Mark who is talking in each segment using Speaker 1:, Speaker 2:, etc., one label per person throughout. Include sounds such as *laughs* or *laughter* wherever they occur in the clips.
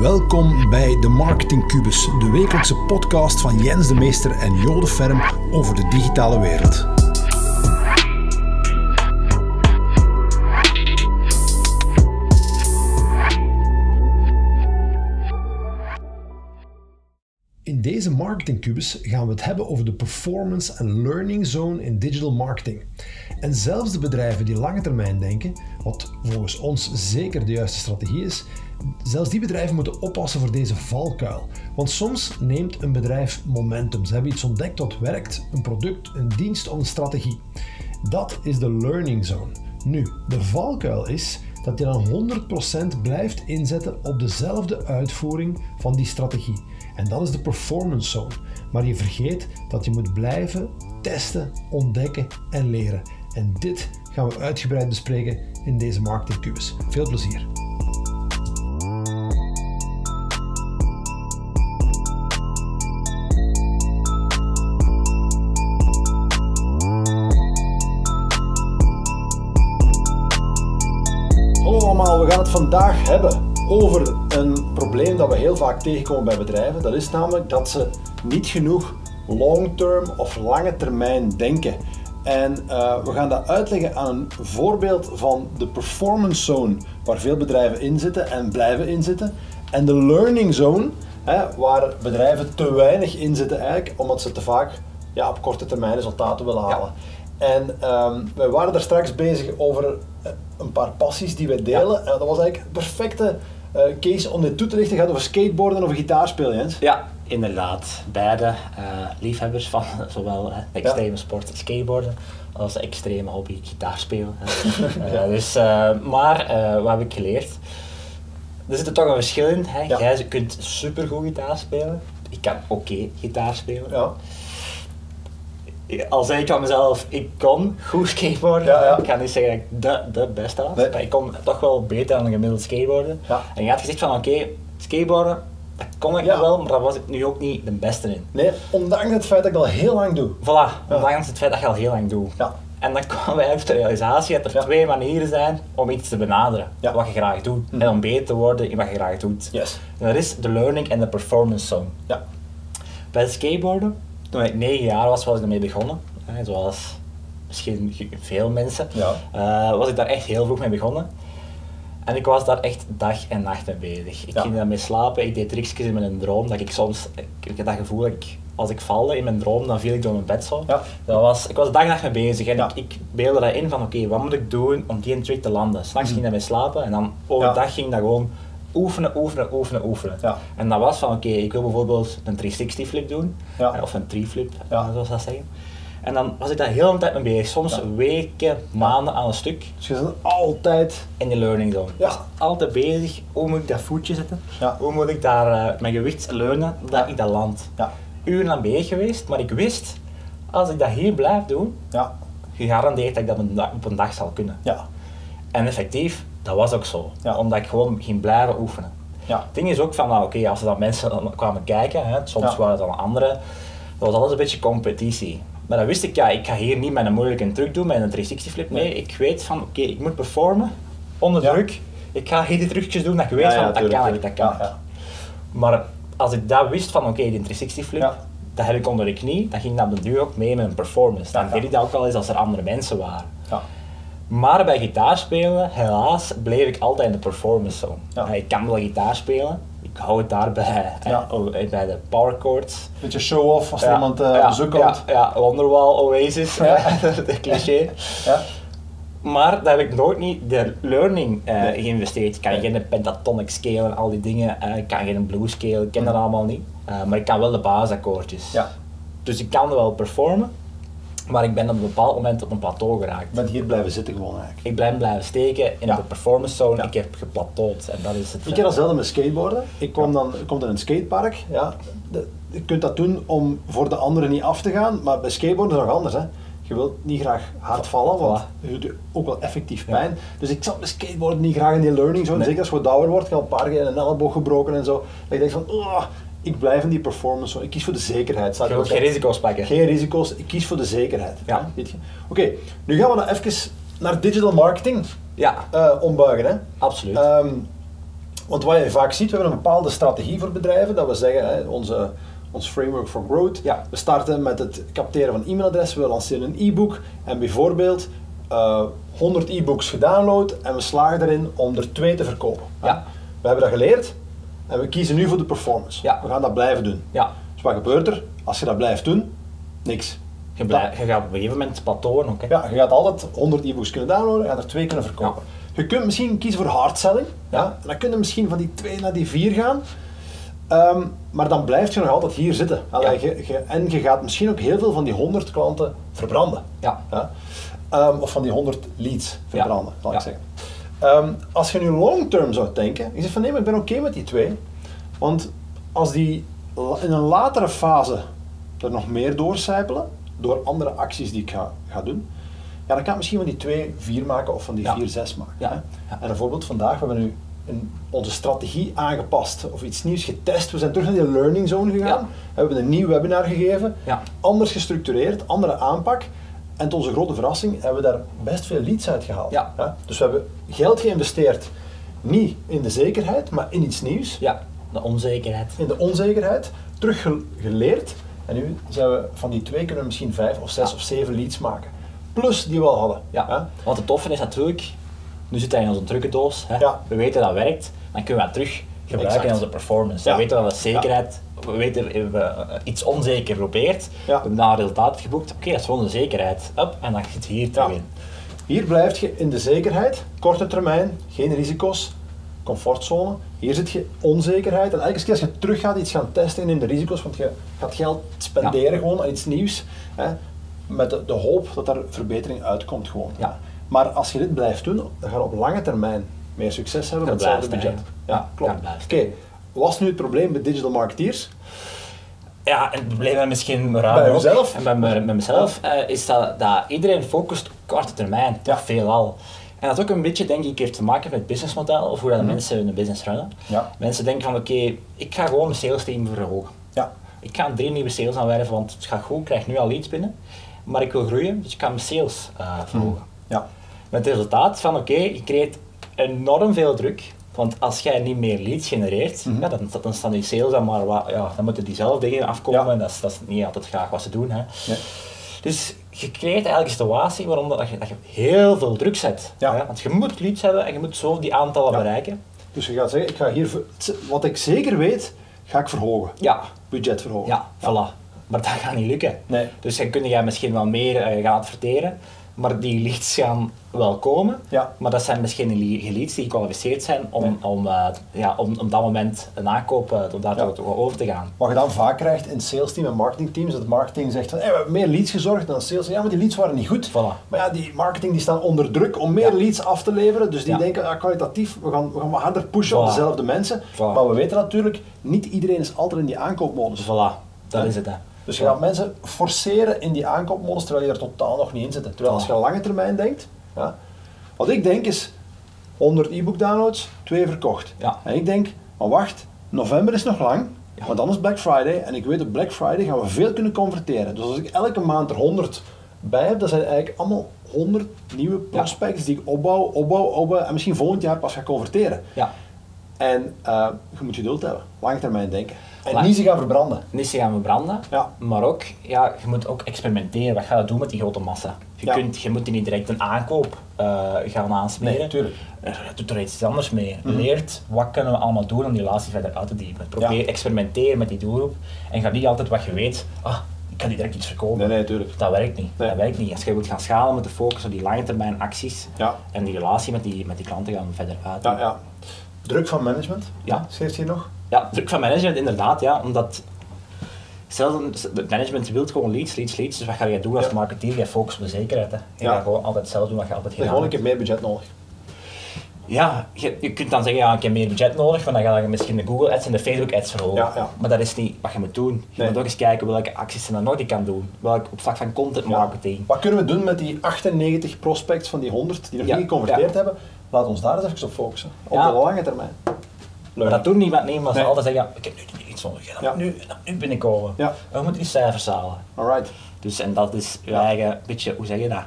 Speaker 1: Welkom bij de Marketing Cubus, de wekelijkse podcast van Jens de Meester en Jode Ferm over de digitale wereld. In deze Marketing Cubus gaan we het hebben over de performance en learning zone in digital marketing. En zelfs de bedrijven die lange termijn denken, wat volgens ons zeker de juiste strategie is, zelfs die bedrijven moeten oppassen voor deze valkuil. Want soms neemt een bedrijf momentum. Ze hebben iets ontdekt wat werkt, een product, een dienst of een strategie. Dat is de learning zone. Nu, de valkuil is dat je dan 100% blijft inzetten op dezelfde uitvoering van die strategie. En dat is de performance zone. Maar je vergeet dat je moet blijven testen, ontdekken en leren. En dit gaan we uitgebreid bespreken in deze Marketing Cubus. Veel plezier! We gaan het vandaag hebben over een probleem dat we heel vaak tegenkomen bij bedrijven. Dat is namelijk dat ze niet genoeg long-term of lange termijn denken. En uh, we gaan dat uitleggen aan een voorbeeld van de performance zone, waar veel bedrijven in zitten en blijven inzitten. En de learning zone, hè, waar bedrijven te weinig in zitten eigenlijk, omdat ze te vaak ja, op korte termijn resultaten willen halen. Ja. En um, we waren daar straks bezig over een paar passies die wij delen. Ja. En dat was eigenlijk een perfecte uh, case om dit toe te lichten. Het gaat over skateboarden of gitaarspelen, Jens.
Speaker 2: Ja, inderdaad. Beide uh, liefhebbers van *laughs* zowel uh, extreme ja. sport skateboarden als extreme hobby gitaarspelen. *laughs* ja. dus, maar wat heb ik geleerd? Er zit er toch een verschil in. Hè? Ja. Jij kunt supergoed gitaar spelen. Ik kan oké okay gitaar spelen. Al zei ik van mezelf, ik kon goed skateboarden.
Speaker 1: Ja, ja.
Speaker 2: Ik ga niet zeggen dat ik de, de beste was,
Speaker 1: Nee.
Speaker 2: maar ik kon toch wel beter dan een gemiddeld skateboarden.
Speaker 1: Ja.
Speaker 2: En je had gezegd van oké, skateboarden, dat kon ik nog wel, maar daar was ik nu ook niet de beste in.
Speaker 1: Nee, ondanks het feit dat ik al heel lang doe.
Speaker 2: Voilà, ondanks het feit dat je al heel lang doet.
Speaker 1: Ja.
Speaker 2: En dan kwamen wij uit de realisatie dat er twee manieren zijn om iets te benaderen. Wat je graag doet.
Speaker 1: Mhm.
Speaker 2: En om beter te worden in wat je graag doet.
Speaker 1: Yes.
Speaker 2: En dat is de learning en de performance zone.
Speaker 1: Ja.
Speaker 2: Bij skateboarden, toen ik 9 jaar was, was ik ermee begonnen. Hè, zoals misschien veel mensen.
Speaker 1: Ja.
Speaker 2: Eh, was ik daar echt heel vroeg mee begonnen. En ik was daar echt dag en nacht mee bezig. Ik
Speaker 1: Ja.
Speaker 2: ging daarmee slapen, ik deed trucjes in mijn droom. Dat ik soms, ik, had dat gevoel dat ik, als ik valde in mijn droom, dan viel ik door mijn bed zo.
Speaker 1: Ja.
Speaker 2: Dat was, ik was dag en nacht mee bezig en ik, ik beelde dat in van oké, wat moet ik doen om die trick te landen? S'nachts
Speaker 1: Mhm.
Speaker 2: ging ik daarmee slapen en dan overdag ging dat gewoon oefenen, oefenen, oefenen, oefenen.
Speaker 1: Ja.
Speaker 2: En dat was van oké, ik wil bijvoorbeeld een 360 flip doen,
Speaker 1: Ja.
Speaker 2: eh, of een 3 flip,
Speaker 1: Ja.
Speaker 2: zoals dat zeggen. En dan was ik daar heel de tijd mee bezig, soms weken, maanden aan een stuk
Speaker 1: Dus je zit altijd...
Speaker 2: in de learning zone.
Speaker 1: Ja.
Speaker 2: Altijd bezig, hoe moet ik dat voetje zetten?
Speaker 1: Ja.
Speaker 2: Hoe moet ik daar eh, mijn gewicht leunen, dat ik dat land?
Speaker 1: Ja.
Speaker 2: Uren aan bezig geweest, maar ik wist, als ik dat hier blijf doen,
Speaker 1: Ja.
Speaker 2: gegarandeerd dat ik dat op een dag, op een dag zal kunnen.
Speaker 1: Ja.
Speaker 2: En effectief, dat was ook zo.
Speaker 1: Ja.
Speaker 2: Omdat ik gewoon ging blijven oefenen.
Speaker 1: Ja.
Speaker 2: Het ding is ook van, nou, oké, als er dan mensen dan kwamen kijken, hè, soms
Speaker 1: Ja.
Speaker 2: waren het dan anderen, dat was altijd een beetje competitie. Maar dan wist ik, ja, ik ga hier niet met een moeilijke truc doen, met een 360 flip. Nee,
Speaker 1: Nee.
Speaker 2: ik weet van, oké, ik moet performen, onder druk. Ik ga hier die trucjes doen dat ik weet van, dat
Speaker 1: tuurlijk,
Speaker 2: kan ik, dat kan ik. Maar als ik dat wist van, oké, die 360 flip, dat heb ik onder de knie, dan ging dat op de duur ook mee met een performance. Dan deed ik dat ook al eens als er andere mensen waren. Maar bij gitaarspelen, helaas, bleef ik altijd in de performance zone.
Speaker 1: Ja.
Speaker 2: Eh, Ik kan wel gitaar spelen, ik hou het daarbij eh,
Speaker 1: Ja.
Speaker 2: oh, eh, bij de power chords.
Speaker 1: Beetje show-off als
Speaker 2: Ja,
Speaker 1: iemand eh
Speaker 2: ja,
Speaker 1: op bezoek komt.
Speaker 2: Ja, Wonderwall, Oasis, eh, *laughs* de cliché.
Speaker 1: Ja.
Speaker 2: Maar daar heb ik nooit niet de learning eh,
Speaker 1: Nee.
Speaker 2: geïnvesteerd. Ik kan
Speaker 1: Nee.
Speaker 2: geen pentatonic scale en al die dingen, eh, ik kan geen blues scale, ik ken dat
Speaker 1: Mhm.
Speaker 2: allemaal niet. Eh, maar ik kan wel de basisakkoordjes.
Speaker 1: Ja.
Speaker 2: Dus ik kan wel performen, maar ik ben op een bepaald moment op een plateau geraakt.
Speaker 1: Bent hier blijven zitten gewoon eigenlijk.
Speaker 2: Ik ben blijven steken in
Speaker 1: Ja.
Speaker 2: de performance zone.
Speaker 1: Ja.
Speaker 2: Ik heb geplateaud en dat is het.
Speaker 1: Ik ken datzelfde met skateboarden. Ik kom dan ik kom in een skatepark. Ja. De- je kunt dat doen om voor de anderen niet af te gaan, maar bij skateboarden is het nog anders. Hè. Je wilt niet graag hard vallen, want
Speaker 2: Voilà.
Speaker 1: je doet ook wel effectief
Speaker 2: Ja.
Speaker 1: pijn. Dus ik zat met skateboarden niet graag in die learning zone.
Speaker 2: Nee.
Speaker 1: Zeker als je wat ouder wordt, ik heb al een paar keer een elleboog gebroken en zo. Dat je denkt van, "Oh, ik blijf in die performance. Ik kies voor de zekerheid. Staat
Speaker 2: Je wilt geen risico's pakken.
Speaker 1: Geen risico's, ik kies voor de zekerheid.
Speaker 2: Ja.
Speaker 1: Oké, nu gaan we dan even naar digital marketing
Speaker 2: Ja,
Speaker 1: eh, ombuigen. Hè.
Speaker 2: absoluut.
Speaker 1: Ehm, Want wat je vaak ziet, we hebben een bepaalde strategie voor bedrijven, dat we zeggen, hè, onze, ons framework for growth,
Speaker 2: Ja.
Speaker 1: we starten met het capteren van e-mailadressen, we lanceren een e-book en bijvoorbeeld eh 100 e-books gedownload en we slagen erin om er twee te verkopen.
Speaker 2: Ja.
Speaker 1: We hebben dat geleerd en we kiezen nu voor de performance.
Speaker 2: Ja.
Speaker 1: We gaan dat blijven doen.
Speaker 2: Ja,
Speaker 1: Dus wat gebeurt er? Als je dat blijft doen, niks.
Speaker 2: je, je gaat op een gegeven moment plateauen ook. Hè.
Speaker 1: Ja, je gaat altijd 100 e-books kunnen downloaden, je gaat er twee kunnen verkopen. Je kunt misschien kiezen voor hard selling, ja. En dan kun je misschien van die twee naar die vier gaan. Ehm, maar dan blijf je nog altijd hier zitten. Allee, je, je- en je gaat misschien ook heel veel van die 100 klanten verbranden.
Speaker 2: Ja.
Speaker 1: Ja? Ehm, of van die 100 leads verbranden, zal ik zeggen. Ehm, als je nu long term zou denken, je zegt van nee, maar ik ben oké met die twee. Want als die in een latere fase er nog meer doorcijpelen, door andere acties die ik ga, ga doen, ja, dan kan ik misschien van die twee vier maken of van die
Speaker 2: Ja.
Speaker 1: vier zes maken.
Speaker 2: Ja.
Speaker 1: En een voorbeeld vandaag, we hebben nu een, onze strategie aangepast of iets nieuws getest. We zijn terug naar die learning zone gegaan. Hebben een nieuw webinar gegeven, anders gestructureerd, andere aanpak. En tot onze grote verrassing hebben we daar best veel leads uit gehaald.
Speaker 2: Ja.
Speaker 1: Dus we hebben geld geïnvesteerd, niet in de zekerheid, maar in iets nieuws.
Speaker 2: Ja, de onzekerheid.
Speaker 1: In de onzekerheid, terug ge- geleerd. En nu zijn we van die twee kunnen we misschien vijf of zes
Speaker 2: Ja.
Speaker 1: of zeven leads maken. Plus die we al hadden.
Speaker 2: Ja. Want het toffe is natuurlijk, nu zit hij in onze trucendoos, hè.
Speaker 1: Ja.
Speaker 2: we weten dat werkt, dan kunnen we dat terug gebruiken in onze performance.
Speaker 1: Ja.
Speaker 2: We weten dat de zekerheid, we weten we iets onzeker geprobeerd, we hebben daar een resultaat geboekt, oké, dat is gewoon de zekerheid, Up, en dan zit je hier terug in.
Speaker 1: Hier blijf je in de zekerheid, korte termijn, geen risico's, comfortzone. Hier zit je onzekerheid. En elke keer als je terug gaat iets gaan testen in de risico's, want je gaat geld spenderen
Speaker 2: Ja.
Speaker 1: gewoon aan iets nieuws, hè, met de, de hoop dat er verbetering uitkomt gewoon.
Speaker 2: Ja.
Speaker 1: Maar als je dit blijft doen, dan ga je op lange termijn meer succes hebben met hetzelfde budget. Ja, klopt. Oké, wat is nu het probleem met digital marketeers?
Speaker 2: Ja, en het probleem is misschien
Speaker 1: Bij
Speaker 2: ook,
Speaker 1: jezelf?
Speaker 2: en bij, me- met mezelf, eh, is dat, dat iedereen focust op korte termijn, toch
Speaker 1: Ja.
Speaker 2: veelal. En dat ook een beetje, denk ik, heeft te maken met het businessmodel, of hoe dat de
Speaker 1: Mhm.
Speaker 2: mensen hun business runnen.
Speaker 1: Ja.
Speaker 2: Mensen denken van, oké, ik ga gewoon mijn sales team verhogen.
Speaker 1: Ja.
Speaker 2: Ik ga drie nieuwe sales aanwerven, want het gaat goed, ik krijg nu al leads binnen. Maar ik wil groeien, dus ik ga mijn sales eh, verhogen.
Speaker 1: Ja.
Speaker 2: Met het resultaat van, oké, je creëert enorm veel druk. Want als jij niet meer leads genereert,
Speaker 1: Mhm.
Speaker 2: ja, dan, dan staan die sales dan maar wat, ja, dan moeten diezelfde dingen afkomen
Speaker 1: Ja.
Speaker 2: en dat is, dat is niet altijd graag wat ze doen. Hè.
Speaker 1: Nee.
Speaker 2: Dus je creëert eigenlijk een situatie waarom dat je, dat je heel veel druk zet.
Speaker 1: Ja.
Speaker 2: Hè. Want je moet leads hebben en je moet zo die aantallen
Speaker 1: Ja.
Speaker 2: bereiken.
Speaker 1: Dus je gaat zeggen, ik ga hier, wat ik zeker weet, ga ik verhogen.
Speaker 2: Ja,
Speaker 1: Budget verhogen.
Speaker 2: ja, voilà. Maar dat gaat niet lukken.
Speaker 1: Nee.
Speaker 2: Dus dan kun je misschien wel meer eh, gaan adverteren, maar die leads gaan wel komen.
Speaker 1: Ja.
Speaker 2: Maar dat zijn misschien leads die gekwalificeerd zijn om,
Speaker 1: Nee.
Speaker 2: om, eh, ja, om op dat moment een aankoop uh, om daar
Speaker 1: Ja.
Speaker 2: over te gaan.
Speaker 1: Wat je dan vaak krijgt in sales team en marketing teams, dat marketing zegt van hey, we hebben meer leads gezorgd dan sales. Ja, maar die leads waren niet goed.
Speaker 2: Voilà.
Speaker 1: Maar ja, die marketing die staan onder druk om meer
Speaker 2: Ja.
Speaker 1: leads af te leveren. Dus die
Speaker 2: Ja.
Speaker 1: denken ah, kwalitatief, we gaan, we gaan harder pushen op dezelfde mensen.
Speaker 2: Voilà.
Speaker 1: Maar we weten natuurlijk, niet iedereen is altijd in die aankoopmodus.
Speaker 2: Voilà, dat is het. Hè.
Speaker 1: Dus je gaat mensen forceren in die aankoopmodus terwijl je er totaal nog niet in zit. Terwijl als je
Speaker 2: Voilà.
Speaker 1: lange termijn denkt, ja, wat ik denk is 100 e-book downloads, twee verkocht.
Speaker 2: Ja.
Speaker 1: En ik denk, maar wacht, november is nog lang, maar dan is Black Friday en ik weet op Black Friday gaan we veel kunnen converteren. Dus als ik elke maand er 100 bij heb, dat zijn eigenlijk allemaal 100 nieuwe prospects die ik opbouw, opbouw, opbouw en misschien volgend jaar pas ga converteren.
Speaker 2: Ja.
Speaker 1: En eh, je moet geduld hebben, lange termijn denken. En
Speaker 2: Lang-
Speaker 1: niet ze gaan verbranden.
Speaker 2: Niet ze gaan verbranden,
Speaker 1: Ja.
Speaker 2: maar ook, ja, je moet ook experimenteren. Wat ga je doen met die grote massa? Je,
Speaker 1: Ja.
Speaker 2: kunt, je moet die niet direct een aankoop eh, gaan aansmeren.
Speaker 1: Nee, tuurlijk.
Speaker 2: Eh, Doe er iets anders mee.
Speaker 1: Mhm.
Speaker 2: Leert wat kunnen we allemaal doen om die relatie verder uit te diepen. Probeer,
Speaker 1: Ja.
Speaker 2: experimenteer met die doelgroep en ga niet altijd wat je weet, ah, ik kan die direct iets verkopen.
Speaker 1: Nee, nee, tuurlijk.
Speaker 2: Dat werkt niet.
Speaker 1: Nee.
Speaker 2: Dat werkt niet. Als je wilt gaan schalen met de focus op die lange termijn acties
Speaker 1: Ja.
Speaker 2: en die relatie met die, met die klanten gaan verder uit.
Speaker 1: Ja, ja. Druk van management,
Speaker 2: Ja.
Speaker 1: schrijft hier nog.
Speaker 2: Ja, druk van management inderdaad, ja, omdat zelden, het management wil gewoon leads, leads, leads. Dus wat ga je doen als
Speaker 1: Ja.
Speaker 2: marketeer? Je focust op de zekerheid. Hè. Je
Speaker 1: Ja.
Speaker 2: gaat gewoon altijd zelf doen wat je altijd
Speaker 1: Je hebt gewoon
Speaker 2: gedaan
Speaker 1: een keer meer budget nodig.
Speaker 2: Ja, je, je kunt dan zeggen, ja, ik heb meer budget nodig, maar dan ga je misschien de Google ads en de Facebook ads verhogen.
Speaker 1: Ja, ja.
Speaker 2: Maar dat is niet wat je moet doen. Je
Speaker 1: Nee.
Speaker 2: moet ook eens kijken welke acties je dan nog kan doen. Welk op vlak van content marketing.
Speaker 1: Wat kunnen we doen met die 98 prospects van die 100 die nog niet geconverteerd hebben? Laat ons daar eens even op focussen. Op
Speaker 2: Ja.
Speaker 1: de lange termijn.
Speaker 2: Maar dat doen niemand niet, maar ze
Speaker 1: Nee.
Speaker 2: altijd zeggen, ik heb nu iets nodig, dat
Speaker 1: Ja.
Speaker 2: nu, dat moet nu binnenkomen.
Speaker 1: Ja.
Speaker 2: We moeten die cijfers halen.
Speaker 1: Alright.
Speaker 2: Dus en dat is je eigen beetje, hoe zeg je dat?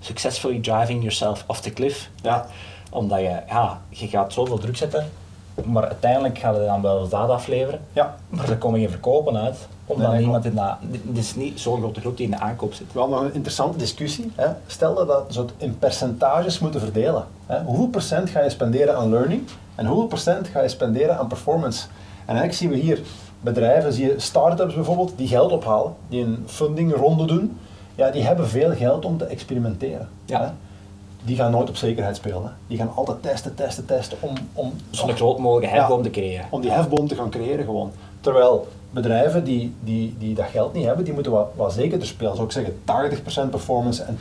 Speaker 2: Successfully driving yourself off the cliff.
Speaker 1: Ja.
Speaker 2: Omdat je, ja, je gaat zoveel druk zetten maar uiteindelijk gaat het dan wel zaad afleveren.
Speaker 1: Ja.
Speaker 2: Maar er komen geen verkopen uit, omdat
Speaker 1: Nee,
Speaker 2: niemand in. Het is niet zo'n grote groep die in de aankoop zit.
Speaker 1: Wel nog een interessante discussie. Hè. Stel dat dat zo in percentages moeten verdelen. Hè. Hoeveel procent ga je spenderen aan learning en hoeveel procent ga je spenderen aan performance? En eigenlijk zien we hier bedrijven, zie je start-ups bijvoorbeeld, die geld ophalen, die een funding ronde doen. Ja, die hebben veel geld om te experimenteren.
Speaker 2: Ja.
Speaker 1: Hè. Die gaan nooit op zekerheid spelen. Hè. Die gaan altijd testen, testen, testen om, om,
Speaker 2: Zo'n groot mogelijke
Speaker 1: Ja.
Speaker 2: hefboom te creëren.
Speaker 1: om die hefboom te gaan creëren gewoon. Terwijl bedrijven die, die, die dat geld niet hebben, die moeten wat, wat zekerder spelen. Zou ik zeggen 80% performance en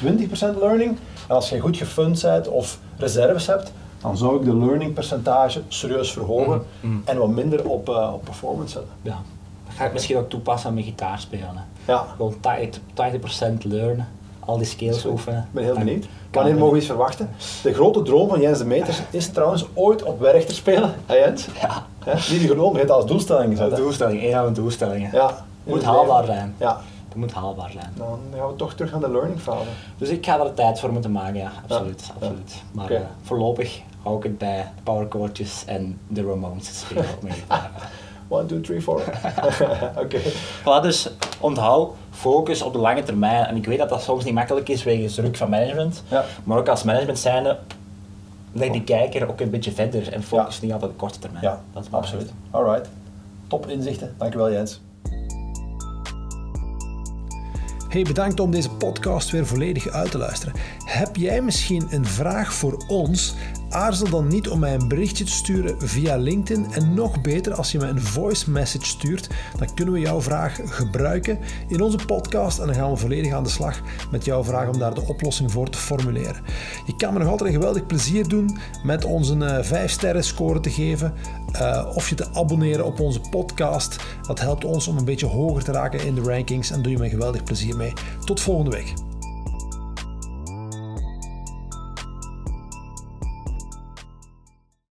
Speaker 1: 20% learning. En als je goed gefund bent of reserves hebt, dan zou ik de learning percentage serieus verhogen
Speaker 2: Mhm, mhm.
Speaker 1: en wat minder op, eh, op performance zetten.
Speaker 2: Ja. Dat ga ik misschien ook toepassen aan mijn gitaar spelen. Hè.
Speaker 1: Ja,
Speaker 2: Gewoon 80%, 80% learnen, al die skills oefenen.
Speaker 1: ik ben heel
Speaker 2: En-
Speaker 1: benieuwd.
Speaker 2: Ja,
Speaker 1: Wanneer mogen we iets verwachten? De grote droom van Jens de Meters is trouwens ooit op werk te spelen. Hè Jens?
Speaker 2: Ja,
Speaker 1: Ja, als doelstelling gezet.
Speaker 2: de
Speaker 1: hè?
Speaker 2: doelstelling, een van mijn doelstellingen.
Speaker 1: Ja,
Speaker 2: Moet
Speaker 1: het
Speaker 2: haalbaar zijn.
Speaker 1: Ja,
Speaker 2: Het moet haalbaar zijn.
Speaker 1: dan gaan we toch terug naar de learning fase.
Speaker 2: Dus ik ga er tijd voor moeten maken, ja, absoluut.
Speaker 1: Ja.
Speaker 2: absoluut. Maar eh, voorlopig hou ik het bij powercoaches en de Ramones spelen op mijn gitaar.
Speaker 1: 1, 2, 3, 4. Oké.
Speaker 2: Voilà, dus onthoud, focus op de lange termijn. En ik weet dat dat soms niet makkelijk is wegens druk van management.
Speaker 1: Ja.
Speaker 2: Maar ook als management zijnde, leg die kijker ook een beetje verder en focus niet altijd op korte termijn.
Speaker 1: Ja,
Speaker 2: dat is
Speaker 1: absoluut. Alright. Top inzichten. Dankjewel Jens. Hey, bedankt om deze podcast weer volledig uit te luisteren. Heb jij misschien een vraag voor ons? Aarzel dan niet om mij een berichtje te sturen via LinkedIn. En nog beter, als je me een voice message stuurt, dan kunnen we jouw vraag gebruiken in onze podcast. En dan gaan we volledig aan de slag met jouw vraag om daar de oplossing voor te formuleren. Je kan me nog altijd een geweldig plezier doen met ons een 5 sterren score te geven. eh, of je te abonneren op onze podcast. Dat helpt ons om een beetje hoger te raken in de rankings en doe je me een geweldig plezier mee. Tot volgende week.